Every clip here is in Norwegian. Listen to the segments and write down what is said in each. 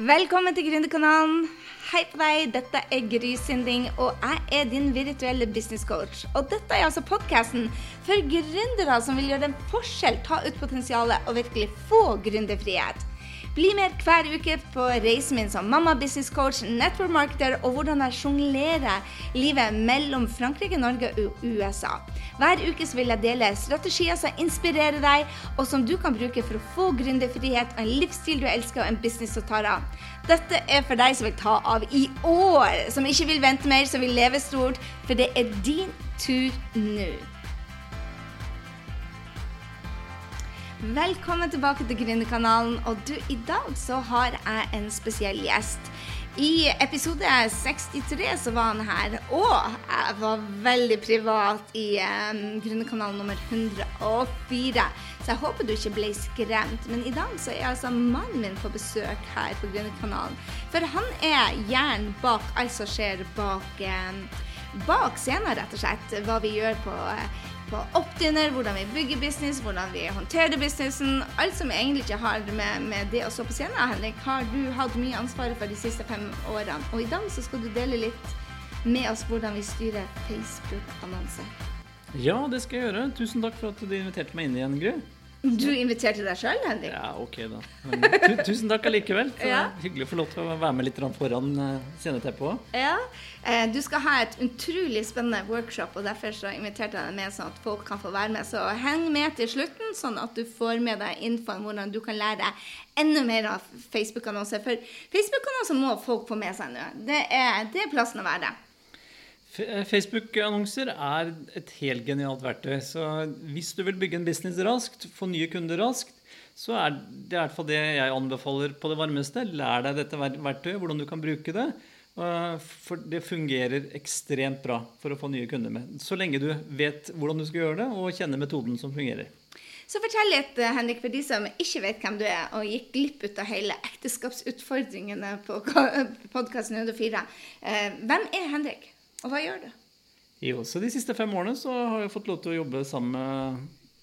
Velkommen til Gründerkanalen. Hei på deg, dette er Gry Sinding, og jeg er din virtuelle businesscoach. Og dette er altså podkasten for gründere som vil gjøre en forskjell, ta ut potensialet og virkelig få gründerfrihet. Bli med hver uke på reisen min som mamma, business coach, network marketer og hvordan jeg sjonglerer livet mellom Frankrike, Norge og USA. Hver uke vil jeg dele strategier som inspirerer deg, og som du kan bruke for å få gründerfrihet, en livsstil du elsker og en business som tar av. Dette er for deg som vil ta av i år, som ikke vil vente mer, som vil leve stort, for det er din tur nå. Velkommen tilbake til Gründerkanalen. Og du, i dag så har jeg en spesiell gjest. I episode 63 så var han her, og jeg var veldig privat i um, Gründerkanalen nummer 104. Så jeg håper du ikke ble skremt. Men i dag så er altså mannen min på besøk her på Gründerkanalen. For han er hjernen bak alt som skjer bak, um, bak scenen, rett og slett. Hva vi gjør på uh, på oppdinner, hvordan vi bygger business, hvordan vi håndterer businessen. Alt som egentlig ikke har med, med det å stå på scenen. Henrik, har du hatt mye ansvar for de siste fem årene. Og i dag så skal du dele litt med oss hvordan vi styrer Facebook-annonser. Ja, det skal jeg gjøre. Tusen takk for at du inviterte meg inn igjen, Gry. Du inviterte deg sjøl, Henrik? Ja, ok da. Men, tu, tusen takk allikevel. Ja. Hyggelig å få lov til å være med litt foran eh, sceneteppet òg. Ja. Eh, du skal ha et utrolig spennende workshop, og derfor så inviterte jeg deg med sånn at folk kan få være med. Så heng med til slutten, sånn at du får med deg infoen hvordan du kan lære deg enda mer av Facebook-annonser. For Facebook-annonser må folk få med seg nå. Det er, det er plassen å være. Eh, Facebook-annonser er et helt genialt verktøy. Så hvis du vil bygge en business raskt, få nye kunder raskt, så er det i hvert fall det jeg anbefaler på det varmeste. Lær deg dette verktøyet, hvordan du kan bruke det. For det fungerer ekstremt bra for å få nye kunder med. Så lenge du vet hvordan du skal gjøre det, og kjenner metoden som fungerer. Så fortell litt, eh, Henrik, for de som ikke vet hvem du er, og gikk glipp ut av hele ekteskapsutfordringene på podkasten 104. Eh, hvem er Henrik, og hva gjør du? Jo, så De siste fem årene så har jeg fått lov til å jobbe sammen med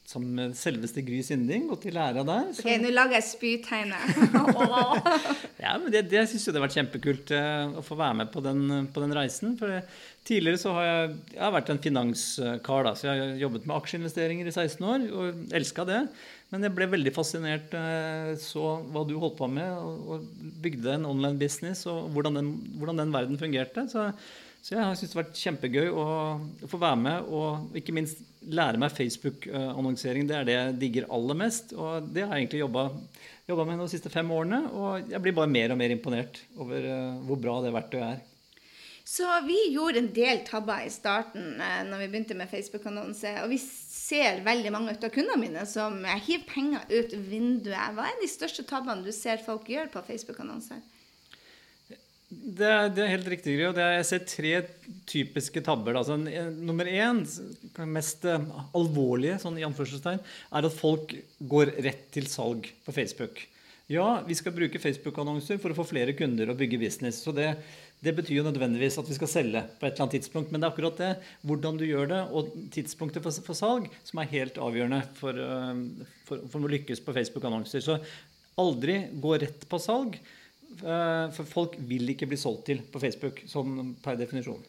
sammen med selveste Gry Sinding, gått i lære der. Så... Ok, Nå lager jeg spytegne. ja, men det, det syns jeg det har vært kjempekult uh, å få være med på den, på den reisen. For det, tidligere så har jeg, jeg har vært en finanskar, da, så jeg har jobbet med aksjeinvesteringer i 16 år og elska det. Men jeg ble veldig fascinert uh, så hva du holdt på med, og, og bygde en online business, og hvordan den, hvordan den verden fungerte. Så så jeg syntes det har vært kjempegøy å, få være med og ikke minst lære meg Facebook-annonsering. Det er det jeg digger aller mest. Og det har jeg egentlig jobba, med de siste fem årene. Og jeg blir bare mer og mer imponert over uh, hvor bra det verktøyet er. Så vi gjorde en del tabber i starten uh, når vi begynte med Facebook-annonse. Og vi ser veldig mange av kundene mine som hiver penger ut vinduet. Hva er de største tabbene du ser folk gjøre på Facebook-annonser? Det er, det er, helt riktig. Og det er, jeg ser tre typiske tabber. Altså, nummer én, mest uh, alvorlige, sånn i anførselstegn, er at folk går rett til salg på Facebook. Ja, vi skal bruke Facebook-annonser for å få flere kunder og bygge business. Så det, det, betyr jo nødvendigvis at vi skal selge på et eller annet tidspunkt. Men det er akkurat det, hvordan du gjør det, og tidspunktet for, for salg, som er helt avgjørende for, uh, for, for å lykkes på Facebook-annonser. Så aldri gå rett på salg. Eh, for folk vil ikke bli solgt til på Facebook, sånn per definisjon.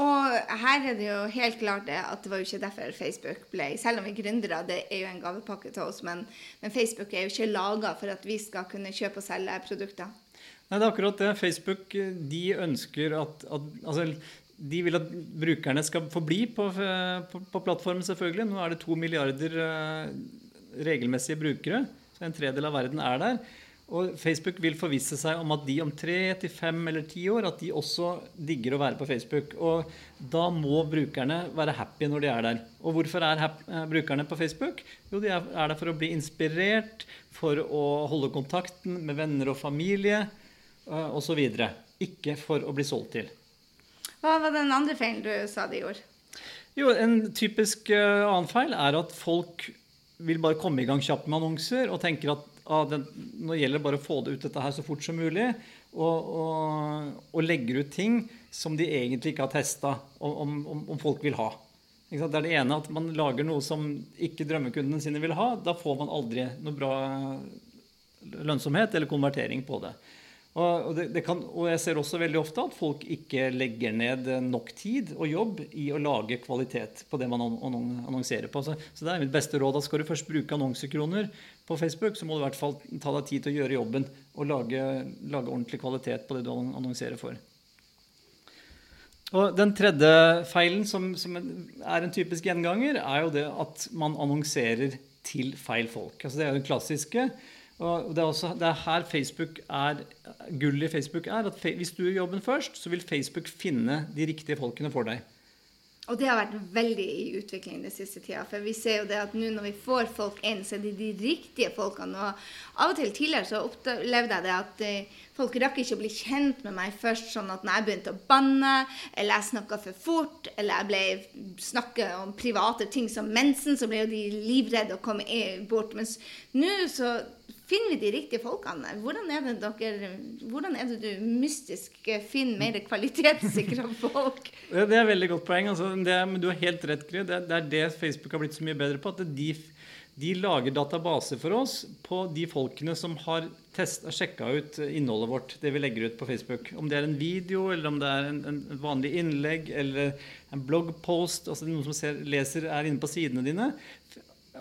Og her er det jo helt klart det at det var jo ikke derfor Facebook ble Selv om vi gründere, det er jo en gavepakke til oss, men, men Facebook er jo ikke laga for at vi skal kunne kjøpe og selge produkter. Nei, det er akkurat det. Facebook de ønsker at, at altså, de vil at brukerne skal forbli på, på, på, plattformen, selvfølgelig. Nå er det to milliarder uh, regelmessige brukere. Så en tredel av verden er der. Og Facebook vil forvisse seg om at de om tre til fem eller ti år at de også digger å være på Facebook. Og da må brukerne være happy når de er der. Og hvorfor er eh, brukerne på Facebook? Jo, de er der for å bli inspirert, for å holde kontakten med venner og familie uh, osv. Ikke for å bli solgt til. Hva var den andre feilen du sa de gjorde? Jo, En typisk uh, annen feil er at folk vil bare komme i gang kjapt med annonser og tenker at ah, den, nå gjelder det bare å få det ut dette her så fort som mulig. Og, og, og legger ut ting som de egentlig ikke har testa om, om, om, folk vil ha. Det er det ene at man lager noe som ikke drømmekundene sine vil ha. Da får man aldri noe bra lønnsomhet eller konvertering på det. Og, det, det kan, og, jeg ser også veldig ofte at folk ikke legger ned nok tid og jobb i å lage kvalitet på det man annonserer på. Så, så det er mitt beste råd at skal du først bruke annonsekroner på Facebook, så må du i hvert fall ta deg tid til å gjøre jobben og lage, lage ordentlig kvalitet på det du annonserer for. Og Den tredje feilen, som, som, er en typisk gjenganger, er jo det at man annonserer til feil folk. Altså Det er jo den klassiske. Og det er, også, det er her Facebook er, gullet i Facebook er at hvis du gjør jobben først, så vil Facebook finne de riktige folkene for deg. Og det har vært veldig i utvikling den siste tida. For vi ser jo det at nå når vi får folk inn, så er det de riktige folkene. Og av og til tidligere så opplevde jeg det at uh, folk rakk ikke å bli kjent med meg først. Sånn at når jeg begynte å banne, eller jeg snakka for fort, eller jeg ble snakka om private ting som mensen, så ble jo de livredde å komme bort. Mens nå så finner vi de riktige folkene? Hvordan er det, dere, hvordan er det du mystisk finner mer kvalitetssikra folk? Det er et veldig godt poeng. Altså, det, men du har helt rett, Gry. Det, det, er det Facebook har blitt så mye bedre på. at de, de lager databaser for oss på de folkene som har sjekka ut innholdet vårt, det vi legger ut på Facebook. Om det er en video, eller om det er en, en vanlig innlegg eller en bloggpost. altså Noen som ser, leser er inne på sidene dine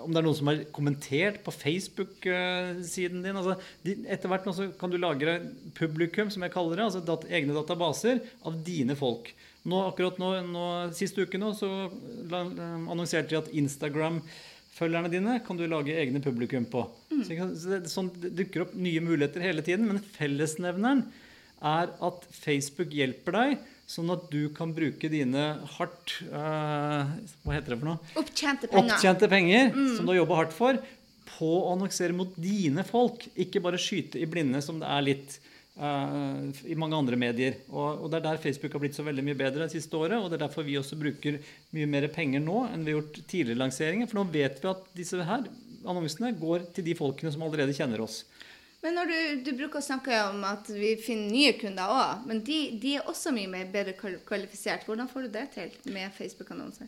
om det er noen som har kommentert på Facebook-siden din. Altså, etter hvert kan du lagre publikum, som jeg kaller det, altså dat egne databaser av dine folk. Nå, akkurat nå, nå, Sist uke nå, så annonserte de at Instagram-følgerne dine kan du lage egne publikum på. Mm. Så det, sånn, det dukker opp nye muligheter hele tiden, men fellesnevneren er at Facebook hjelper deg Sånn at du kan bruke dine hardt uh, Hva heter det for noe? Opptjente penger. Opptjente penger mm. Som du har jobba hardt for, på å annonsere mot dine folk. Ikke bare skyte i blinde, som det er litt uh, i mange andre medier. Og, og, Det er der Facebook har blitt så veldig mye bedre det siste året. Og det er derfor vi også bruker mye mer penger nå enn vi har gjort tidligere lanseringer. For nå vet vi at disse her annonsene går til de folkene som allerede kjenner oss. Men når du, du, bruker å snakke om at vi finner nye kunder òg, men de, de, er også mye mer bedre kvalifisert. Hvordan får du det til med Facebook-annonser?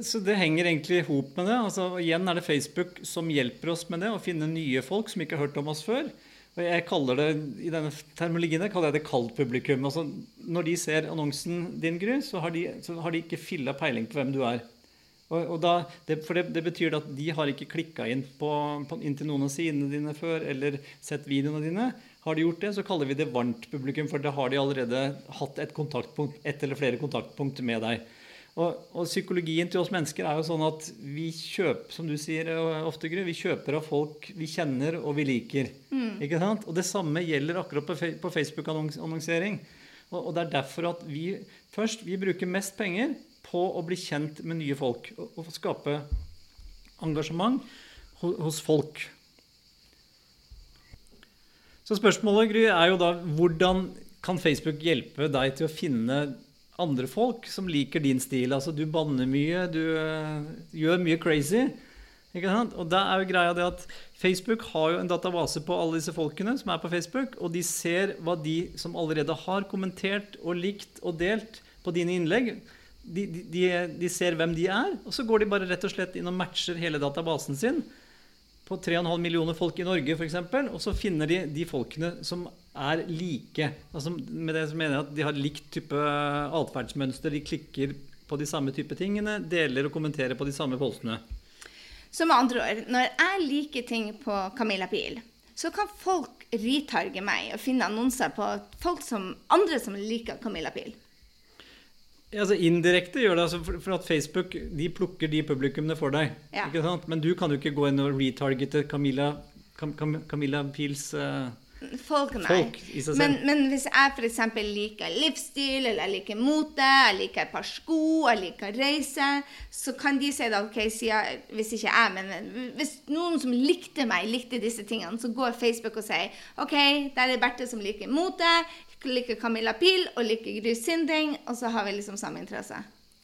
Så Det henger egentlig i hop med det. Altså, igjen er det Facebook som hjelper oss med det, å finne nye folk som ikke har hørt om oss før. Og jeg kaller det, I denne termologien kaller jeg det kaldt publikum. Altså, når de ser annonsen din, Gry, så har de, så har de ikke filla peiling på hvem du er. Og, og da, det, for det, det, betyr at de har ikke klikka inn, på, på, inn til noen av sidene dine før eller sett videoene dine. Har de gjort det, så kaller vi det varmt publikum, for da har de allerede hatt et, et eller flere kontaktpunkt med deg. Og, og, psykologien til oss mennesker er jo sånn at vi kjøper som du sier ofte, Gry, vi kjøper av folk vi kjenner og vi liker. Mm. ikke sant? Og det samme gjelder akkurat på, på Facebook-annonsering. Og, og, det er derfor at vi først vi bruker mest penger på å bli kjent med nye folk og skape engasjement hos folk. Så spørsmålet Gry, er jo da hvordan kan Facebook hjelpe deg til å finne andre folk som liker din stil? Altså Du banner mye, du uh, gjør mye crazy. Ikke sant? Og da er jo greia det at Facebook har jo en database på alle disse folkene som er på Facebook, og de ser hva de som allerede har kommentert og likt og delt på dine innlegg, de, de, de, ser hvem de er, og så går de bare rett og slett inn og matcher hele databasen sin på 3,5 millioner folk i Norge f.eks., og så finner de de folkene som er like. Altså, med det mener jeg at de har likt type atferdsmønster. De klikker på de samme type tingene, deler og kommenterer på de samme postene. Så med andre ord, når jeg liker ting på Camilla Pil, så kan folk retarge meg og finne annonser på folk som, andre som liker Camilla Pil. Altså Indirekte gjør det, altså for, at Facebook de plukker de publikummene for deg. Ja. ikke sant? Men du kan jo ikke gå inn og retargete Camilla, Cam, Cam, Camilla Pils uh, folk, folk i seg selv. Men, men hvis jeg f.eks. liker livsstil, eller jeg liker mote, jeg liker et par sko, jeg liker reise, så kan de si da OK, jeg, hvis ikke jeg, men hvis noen som likte meg, likte disse tingene, så går Facebook og sier OK, der er Berthe som liker mote, liker Camilla Pil og liker Gry Sinding, og så har vi liksom samme interesse.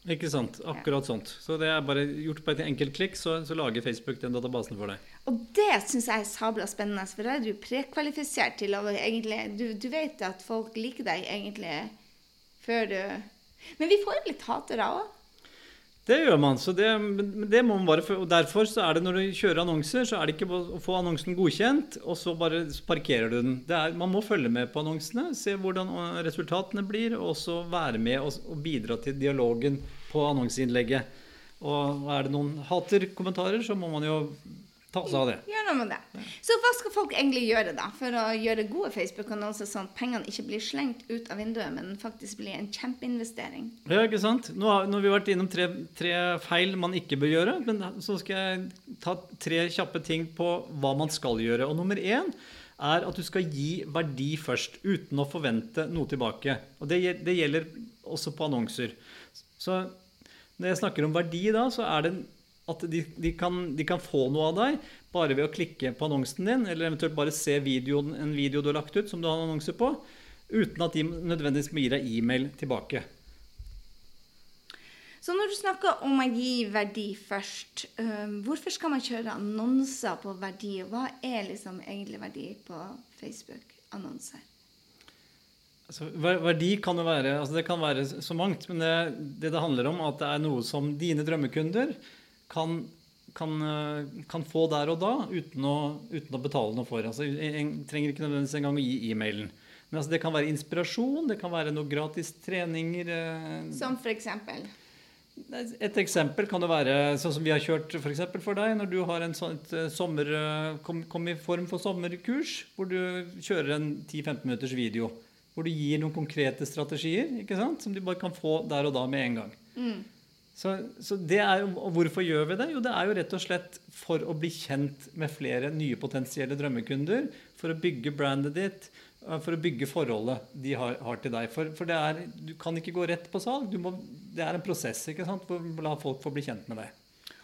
Ikke sant. Akkurat sånt. Så det er bare gjort på et enkelt klikk, så, så lager Facebook den databasen for deg. Og det syns jeg er sabla spennende, for da er du prekvalifisert til å egentlig du, du, vet at folk liker deg egentlig før du Men vi får litt hatere òg. Det gjør man. så det, det må man bare, og Derfor så er det når du kjører annonser, så er det ikke å få annonsen godkjent, og så bare parkerer du den. Er, man må følge med på annonsene, se hvordan resultatene blir, og så være med og, og bidra til dialogen på annonseinnlegget. Og er det noen haterkommentarer, så må man jo ta oss av det. Gjør noe med det. Så hva skal folk egentlig gjøre da, for å gjøre gode Facebook-annonser sånn at pengene ikke blir slengt ut av vinduet, men faktisk blir en kjempeinvestering? Ja, ikke sant. Nå har, nå har vi vært innom tre, tre, feil man ikke bør gjøre. Men så skal jeg ta tre kjappe ting på hva man skal gjøre. Og nummer én er at du skal gi verdi først, uten å forvente noe tilbake. Og det, det gjelder også på annonser. Så når jeg snakker om verdi da, så er det at de, de, kan, de, kan, få noe av deg bare ved å klikke på annonsen din, eller eventuelt bare se videoen, en video du har lagt ut som du har annonser på, uten at de nødvendigvis må gi deg e-mail tilbake. Så når du snakker om å gi verdi først, hvorfor skal man kjøre annonser på verdi? Og Hva er liksom egentlig verdi på Facebook-annonser? Altså, verdi kan jo være altså det kan være så mangt, men det, det, det handler om, at det er noe som dine drømmekunder kan, kan, eh, kan, få der og da uten å, uten å betale noe for. Altså, en trenger ikke nødvendigvis engang å gi e-mailen. Men altså, det kan være inspirasjon, det kan være noe gratis treninger. Eh, som for eksempel? Et eksempel kan det være sånn som vi har kjørt for, for deg. Når du har en sånn eh, sommer, kom, kom, i form for sommerkurs, hvor du kjører en 10-15 minutters video. Hvor du gir noen konkrete strategier ikke sant? som du bare kan få der og da med en gang. Mm. Så, så er, og hvorfor gjør vi det? Jo, det er jo rett og slett for å bli kjent med flere nye potensielle drømmekunder. For å bygge brandet ditt, for å bygge forholdet de har, har til deg. For, for er, du kan ikke gå rett på salg. Må, det er en prosess ikke sant? å la folk få bli kjent med deg.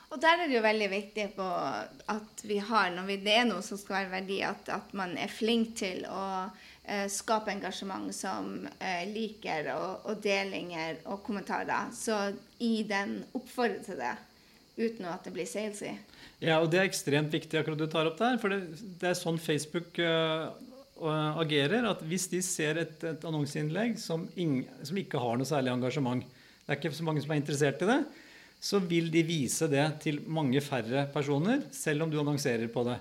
Og der er det jo veldig viktig at vi har, når vi, det er noe som skal være verdi, at, at man er flink til å eh, skape engasjement som eh, liker og, og, delinger og kommentarer. Så i den oppfordrer til det uten at det blir salesy. Ja, og det er ekstremt viktig akkurat du tar opp der. For det, det er sånn Facebook uh, agerer. At hvis de ser et, et annonseinnlegg som, som, ikke har noe særlig engasjement, det er ikke så mange som er interessert i det, så vil de vise det til mange færre personer, selv om du annonserer på det.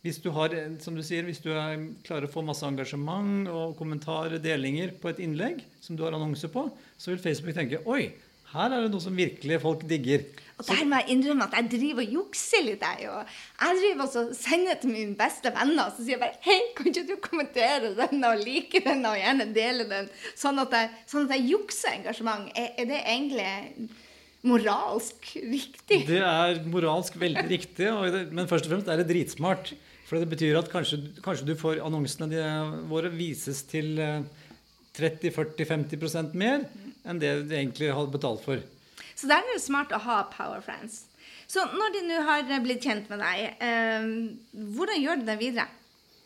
Hvis du har, som du sier, hvis du er, klarer å få masse engasjement og kommentarer, delinger på et innlegg som du har annonse på, så vil Facebook tenke Oi, her er det noe som virkelig folk digger. Og der må jeg innrømme at jeg driver og jukser litt. Jeg, og jeg driver og sender til mine beste venner og sier jeg bare Hei, kan ikke du kommentere denne og like denne og gjerne dele den? Sånn at jeg, sånn at jeg jukser engasjement. Er, er det egentlig moralsk riktig? Det er moralsk veldig riktig, det, men først og fremst er det dritsmart. For det betyr at kanskje, kanskje du får annonsene våre vises til 30-40-50 eh, mer enn det du egentlig har betalt for. Så der er det smart å ha Power Friends. Så når de nå har blitt kjent med deg, eh, hvordan gjør du det videre?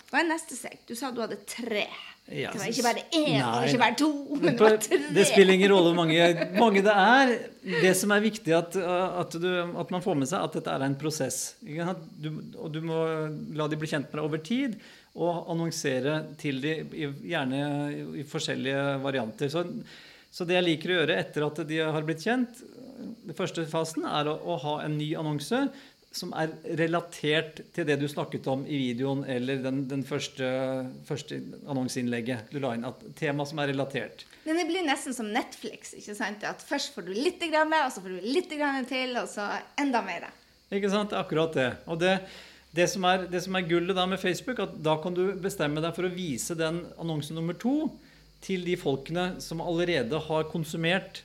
Hva er neste steg? Du sa du hadde tre. Ja, det var ikke bare én nei, ikke bare to, men det var tre. Det spiller ingen rolle hvor mange, mange, det er. Det som er viktig, at, at, du, at, man får med seg at dette er en prosess. Du, og du må la de bli kjent med deg over tid, og annonsere til de gjerne i forskjellige varianter. Så, så, det jeg liker å gjøre etter at de har blitt kjent, den første fasen er å, å ha en ny annonse som er relatert til det du snakket om i videoen eller den, den første, første annonseinnlegget du la inn. At tema som er relatert. Men det blir nesten som Netflix. ikke sant? At Først får du litt, grann, og så får du litt grann til, og så enda mer. Ikke sant? Akkurat det. Og det, det, som er, det som er gullet da med Facebook, at da kan du bestemme deg for å vise den annonsen nummer to til de folkene som allerede har konsumert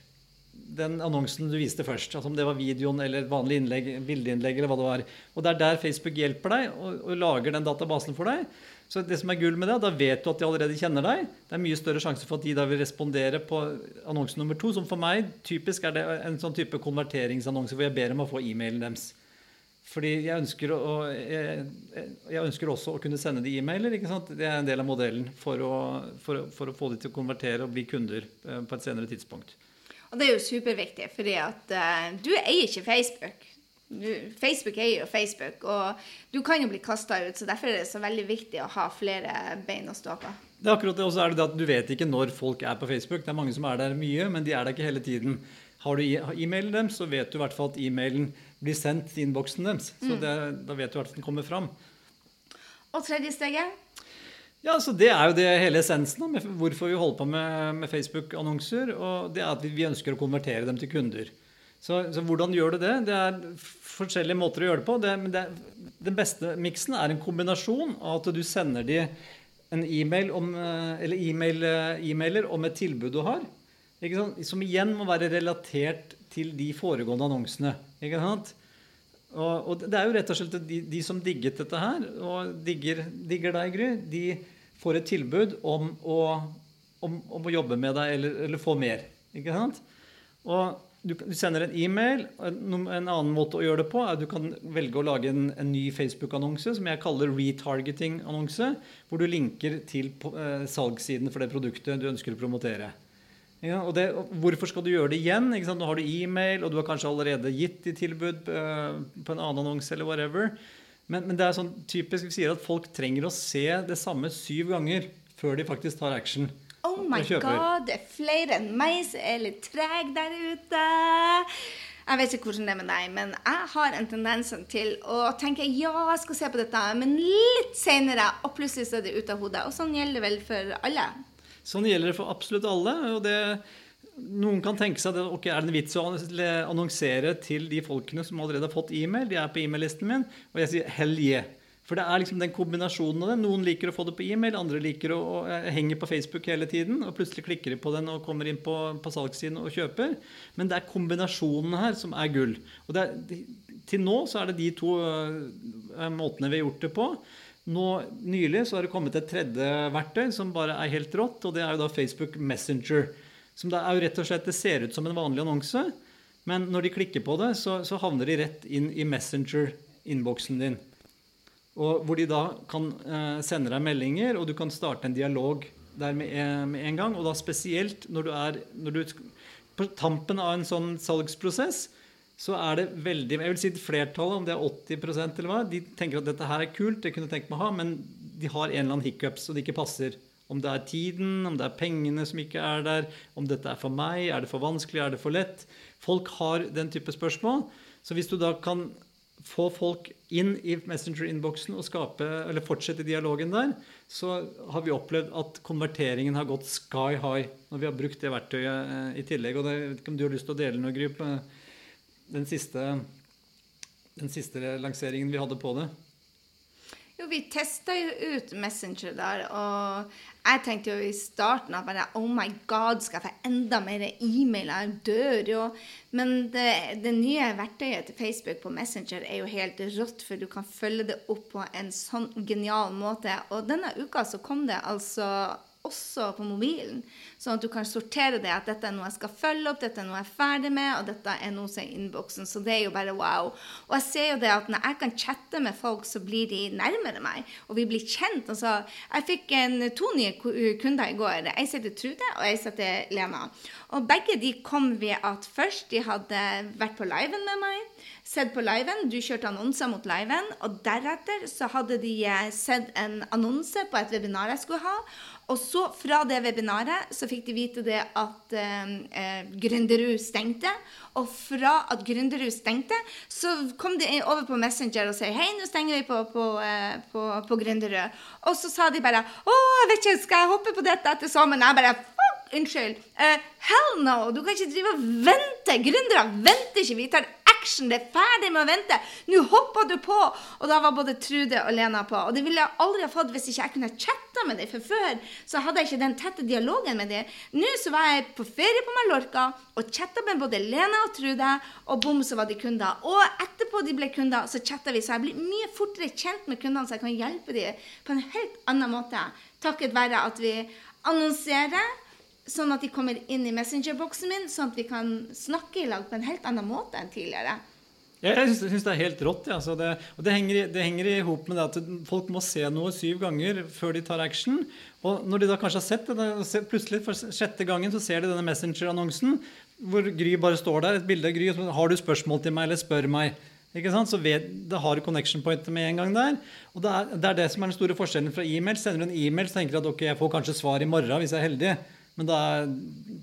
den annonsen du viste først. Altså om det var videoen eller et vanlig innlegg, bildeinnlegg eller hva det var. Og det er der Facebook hjelper deg og, og, lager den databasen for deg. Så det som er gull med det, da vet du at de allerede kjenner deg. Det er mye større sjanse for at de da vil respondere på annonse nummer to, som for meg typisk er det en sånn type konverteringsannonse hvor jeg ber om å få e-mailen deres. Fordi jeg ønsker, å, jeg, jeg ønsker, også å kunne sende de e-mailer. ikke sant? Det er en del av modellen for å, for, for å få de til å konvertere og bli kunder eh, på et senere tidspunkt. Og det er jo superviktig, fordi at uh, du eier ikke Facebook. Du, Facebook eier jo Facebook, og du kan jo bli kasta ut. så Derfor er det så veldig viktig å ha flere bein å stå på. Det er akkurat det, Og så er det det at du vet ikke når folk er på Facebook. Det er mange som er der mye, men de er der ikke hele tiden. Har du e-mailen deres, så vet du i hvert fall at e-mailen blir sendt til innboksen deres. Så det, da vet du i hvert fall at den kommer fram. Og tredje steget? Ja, så Det er jo det hele essensen med hvorfor vi holder på med, med Facebook-annonser. og Det er at vi, vi ønsker å konvertere dem til kunder. Så, så, hvordan gjør du det? Det er forskjellige måter å gjøre det på. Det, det, den beste miksen er en kombinasjon av at du sender de en e-mail om, eller e-mail, e-mailer om et tilbud du har, som igjen må være relatert til de foregående annonsene. ikke sant? Og, og, det er jo rett og slett de, de som digget dette her, og digger, digger deg, Gry, de får et tilbud om å, om, om å jobbe med deg eller, eller, få mer. Ikke sant? Og du, du sender en e-mail. En, en, annen måte å gjøre det på er at du kan velge å lage en, en ny Facebook-annonse som jeg kaller retargeting-annonse, hvor du linker til eh, salgssiden for det produktet du ønsker å promotere. Ja, og det, hvorfor skal du gjøre det igjen? Nå har du e-mail, og du har kanskje allerede gitt de tilbud uh, på en annen annonse eller whatever. Men, men, det er sånn typisk vi sier at folk trenger å se det samme syv ganger før de faktisk tar action. Oh my god, det er flere enn meg som er litt treg der ute. Jeg vet ikke hvordan det er med deg, men jeg har en tendens til å tenke ja, jeg skal se på dette, men litt senere, og plutselig så er det ute av hodet. Og sånn gjelder det vel for alle. Sånn gjelder det for absolutt alle. og det noen kan tenke seg at okay, er det en vits å annonsere til de folkene som allerede har fått e-mail. De er på e-mail-listen min. Og jeg sier hell yeah. For det er liksom den kombinasjonen av det. Noen liker å få det på e-mail, andre liker å, å eh, henge på Facebook hele tiden. Og plutselig klikker de på den og kommer inn på, på salgssiden og kjøper. Men det er kombinasjonen her som er gull. Og er, til nå så er det de to uh, måtene vi har gjort det på. Nå Nylig så har det kommet et tredje verktøy som bare er helt rått, og det er jo da Facebook Messenger. Som det er jo rett og slett, det ser ut som en vanlig annonse, men når de klikker på det, så, så havner de rett inn i Messenger-innboksen din. Og hvor de da kan eh, sende deg meldinger, og du kan starte en dialog der med, eh, med en gang. Og da spesielt når du er når du, på tampen av en sånn salgsprosess, så er det veldig Jeg vil si flertallet, om det er 80% eller hva, de tenker at dette her er kult, det kunne tenkt meg å ha, men de har en eller annen hiccups, og det ikke passer. Om det er tiden, om det er pengene som ikke er der, om dette er for meg, er det for vanskelig, er det for lett? Folk har den type spørsmål. Så hvis du da kan få folk inn i Messenger-innboksen og skape, eller fortsette dialogen der, så har vi opplevd at konverteringen har gått sky high når vi har brukt det verktøyet eh, i tillegg. og det, Jeg vet ikke om du har lyst til å dele noe, Gryp? Den siste, den siste lanseringen vi hadde på det? Jo, vi testa jo ut Messenger der, og jeg tenkte jo i starten at bare Oh my God, skal jeg få enda mer e-mail? Jeg dør jo. Men det, det, nye verktøyet til Facebook på Messenger er jo helt rått, for du kan følge det opp på en sånn genial måte. Og denne uka så kom det altså også på mobilen. Sånn at du kan sortere det. At dette er noe jeg skal følge opp, dette er noe jeg er ferdig med, og dette er noe som er i innboksen. Så det er jo bare wow. Og jeg ser jo det at når jeg kan chatte med folk, så blir de nærmere meg. Og vi blir kjent. Altså, jeg fikk en, to nye kunder i går. Ei heter Trude, og ei heter Lena. Og begge de kom ved at først de hadde vært på liven med meg, sett på liven, du kjørte annonser mot liven, og deretter så hadde de eh, sett en annonse på et webinar jeg skulle ha, og så fra det webinaret så fikk de vite det at eh, eh Gründerud stengte. Og fra at Gründerud stengte, så kom de over på Messenger og sa hei, nå stenger vi på, på, eh, på, på Gründerud. Og så sa de bare å, jeg vet ikke, skal jeg hoppe på dette etter sommeren? Jeg bare fuck, unnskyld. Uh, hell no! Du kan ikke drive og vente. Gründere venter ikke. Vi tar action. Det er ferdig med å vente. Nå hopper du på! Og da var både Trude og Lena på. Og det ville jeg aldri ha fått hvis ikke jeg kunne chatta med dem. For før så hadde jeg ikke den tette dialogen med dem. Nå så var jeg på ferie på Mallorca og chatta med både Lena og Trude, og bom, så var de kunder. Og etterpå de ble kunder, så chatta vi. Så jeg blir mye fortere kjent med kundene, så jeg kan hjelpe dem på en helt annen måte. Takket være at vi annonserer sånn at de kommer inn i messengerboksen min, sånn at vi kan snakke i lag på en helt annen måte enn tidligere. Ja, jeg syns det er helt rått. Ja. Det, og det henger, det henger i hop med at folk må se noe syv ganger før de tar action. Og når de da kanskje har sett det, plutselig for sjette gangen så ser de denne Messenger-annonsen hvor Gry bare står der, et bilde av Gry, og så har du spørsmål til meg, eller spør meg. Ikke sant? Så ved, det har connection point med en gang der. Og det er, det er, det som er den store forskjellen fra e-mail. Sender du en e-mail, så tenker du at ok, jeg får kanskje svar i morgen hvis jeg er heldig. Men da er,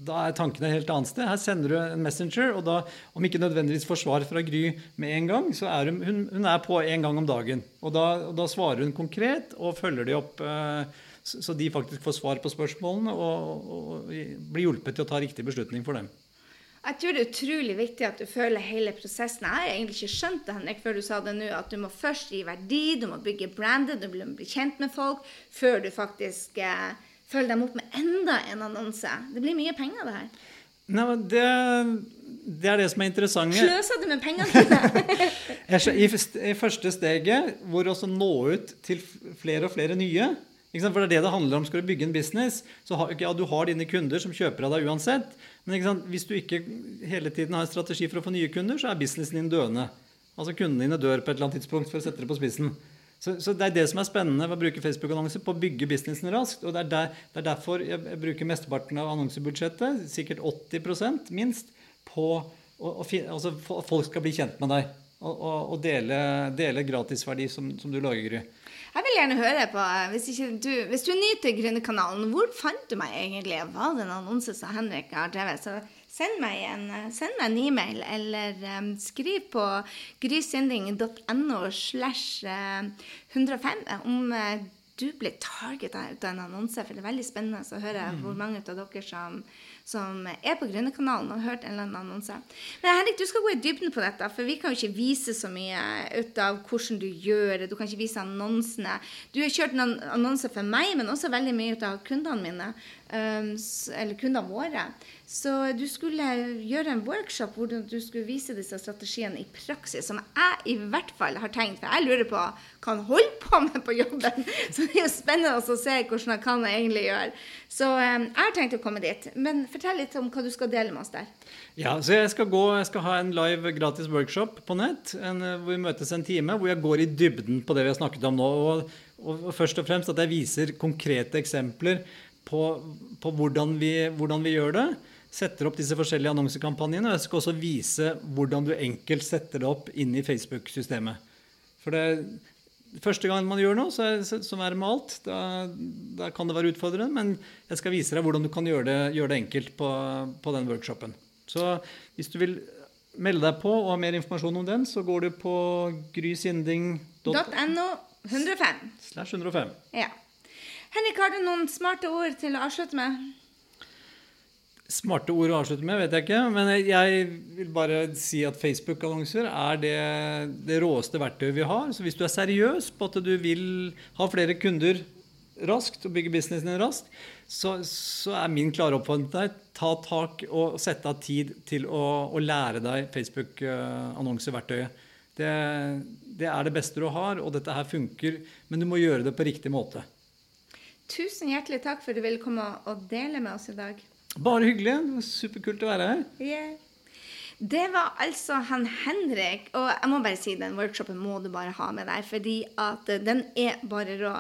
da er tankene et helt annet sted. Her sender du en messenger, og da, om ikke nødvendigvis får svar fra Gry med en gang, så er hun, hun, hun er på en gang om dagen. Og da, og da, svarer hun konkret og følger de opp. Eh, så de faktisk får svar på spørsmålene og, og blir hjulpet til å ta riktig beslutning for dem. Jeg tror det er utrolig viktig at du føler hele prosessen. Jeg har egentlig ikke skjønt det Henrik, før du sa det nå, at du må først gi verdi, du må bygge brandet, du må bli kjent med folk, før du faktisk eh, følger dem opp med enda en annonse. Det blir mye penger, det her. Nei, men det, det er det som er interessant. Sløser du med pengene dine? I første steget, hvor også nå ut til flere og flere nye For det er det det handler om. Skal du bygge en business, så har, ja, du har dine kunder som kjøper av deg uansett. Men hvis du ikke hele tiden har en strategi for å få nye kunder, så er businessen din døende. Altså Kundene dine dør på et eller annet tidspunkt, for å sette det på spissen. Så, så, Det er det som er spennende ved å bruke Facebook-annonser, på å bygge businessen raskt. og Det er, der, det er derfor jeg, bruker mesteparten av annonsebudsjettet, sikkert 80% minst, på at altså, folk skal bli kjent med deg. Og, og, og dele, dele gratisverdi som, som du lager. Jeg vil gjerne høre på, eh, hvis, du, hvis du nyter Gründerkanalen, hvor fant du meg egentlig? Var det en annonse som Henrik har drevet? Send meg en, eh, send meg en e-mail, eller um, skriv på grysynding.no slash 105 om uh, du blir targeta ut av en annonse. For det er veldig spennende å høre mm. hvor mange av dere som som er på Grønnekanalen og har hørt en eller annen annonse. Men Henrik, du skal gå i dybden på dette, for vi kan jo ikke vise så mye ut av hvordan du gjør det. Du kan ikke vise annonsene. Du har kjørt en annonse for meg, men også veldig mye ut av kundene mine. Eller kundene våre. Så du skulle gjøre en workshop hvor du skulle vise disse strategiene i praksis, som jeg i hvert fall har tenkt, for jeg lurer på hva han holder på med på jobben. Så det er jo spennende å se hvordan han kan egentlig gjøre. Så um, jeg har tenkt å komme dit. Men fortell litt om hva du skal dele med oss der. Ja, så Jeg skal, gå, jeg skal ha en live gratis workshop på nett en, hvor vi møtes en time, hvor jeg går i dybden på det vi har snakket om nå. og, og, og først og fremst at jeg viser konkrete eksempler på, på hvordan, vi, hvordan vi gjør det setter opp disse forskjellige annonsekampanjene. Og jeg skal også vise hvordan du enkelt setter det opp inn i Facebook-systemet. For det, Første gang man gjør noe, så så, som er med alt, da, da, kan det være utfordrende. Men jeg skal vise deg hvordan du kan gjøre det, gjøre det enkelt på, på, den workshopen. Så hvis du vil melde deg på og ha mer informasjon om den, så går du på grysinding.no 105. Slash 105. Ja. Henrik, har du noen smarte ord til å avslutte med? Smarte ord å avslutte med, vet jeg ikke. Men jeg vil bare si at Facebook-annonser er det, det, råeste verktøyet vi har. Så hvis du er seriøs på at du vil ha flere kunder raskt og bygge businessen din raskt, så, så, er min klare oppfordring til deg ta tak og sette av tid til å, å lære deg Facebook-annonseverktøyet. Det, det er det beste du har, og dette her funker, men du må gjøre det på riktig måte. Tusen hjertelig takk for at du ville komme og dele med oss i dag. Bare hyggelig. Superkult å være her. Yeah. Det var altså han Henrik. Og jeg må bare si den workshopen må du bare ha med deg, fordi at den er bare rå.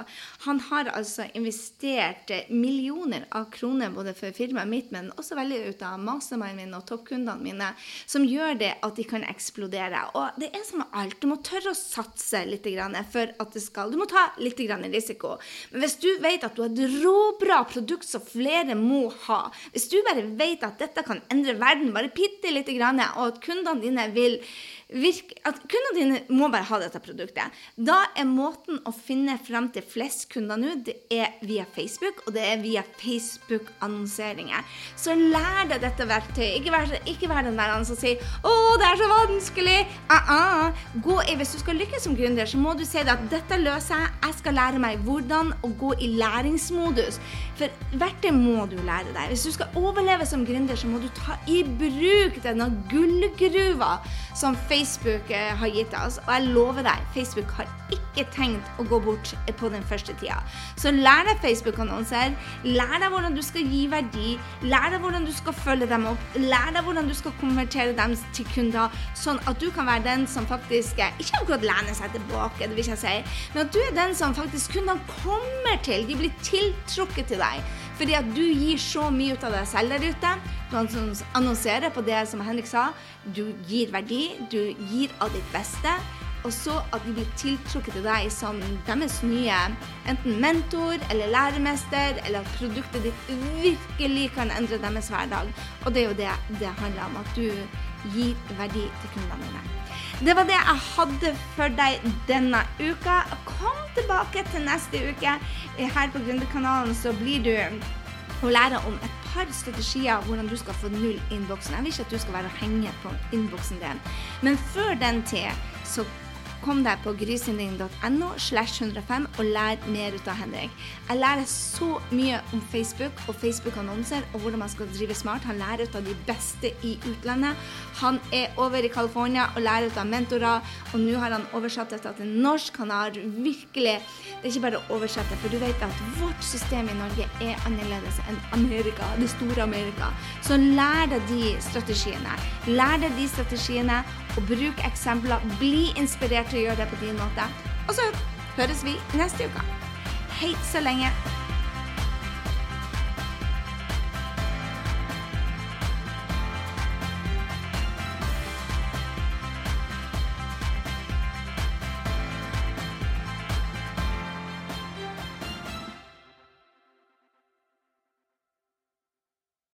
Han har altså investert millioner av kroner både for firmaet mitt, men også veldig ut av mastermind mine og toppkundene mine, som gjør det at de kan eksplodere. Og det er som alt. Du må tørre å satse litt for at det skal Du må ta litt risiko. Men hvis du vet at du har et råbra produkt som flere må ha, hvis du bare vet at dette kan endre verden bare bitte lite grann, og at kundene dine vil virke, at kundene dine må bare ha dette produktet. Da er måten å finne frem til flest kunder nå, det er via Facebook, og det er via Facebook-annonseringer. Så lær deg dette verktøyet. Ikke vær, ikke vær den der som sier 'Å, det er så vanskelig'. Uh -uh. Gå i, hvis du skal lykkes som gründer, så må du si at 'dette løser jeg'. Jeg skal lære meg hvordan å gå i læringsmodus. For verktøy må du lære deg. Hvis du skal overleve som gründer, så må du ta i bruk denne gullgruva som Facebook eh, har gitt oss. Og jeg lover deg, Facebook har ikke tenkt å gå bort på den første tida. Så lær deg Facebook-annonser. Lær deg hvordan du skal gi verdi. Lær deg hvordan du skal følge dem opp. Lær deg hvordan du skal konvertere dem til kunder, sånn at du kan være den som faktisk eh, Ikke akkurat lener seg tilbake, det vil jeg si, men at du er den som faktisk kundene kommer til. De blir tiltrukket til deg. Fordi at du gir så mye ut av deg selv der ute. Du annonserer på det som Henrik sa. Du gir verdi, du gir av ditt beste. og så at de blir tiltrukket til deg som deres nye enten mentor eller læremester, eller at produktet ditt virkelig kan endre deres hverdag. Og det er jo det det handler om, at du gir verdi til kundene dine. Det var det jeg hadde for deg denne uka. Kom tilbake til neste uke. Her på Gründerkanalen så blir du å lære om et par strategier hvordan du skal få null innboksen. Jeg vil ikke at du skal være og henge på innboksen din. Men før den tid så Kom deg på grysynding.no slash 105 og lær mer ut av Henrik. Jeg lærer så mye om Facebook og Facebook-annonser og hvordan man skal drive smart. Han lærer ut av de beste i utlandet. Han er over i California og lærer ut av mentorer, og nå har han oversatt dette til norsk. Han har virkelig Det er ikke bare å oversette, for du vet at vårt system i Norge er annerledes enn Amerika, det store Amerika. Så lær deg de strategiene. Lær deg de strategiene og bruk eksempler. Bli inspirert til å gjøre det på din måte. Og så høres vi neste uke. Hei så lenge.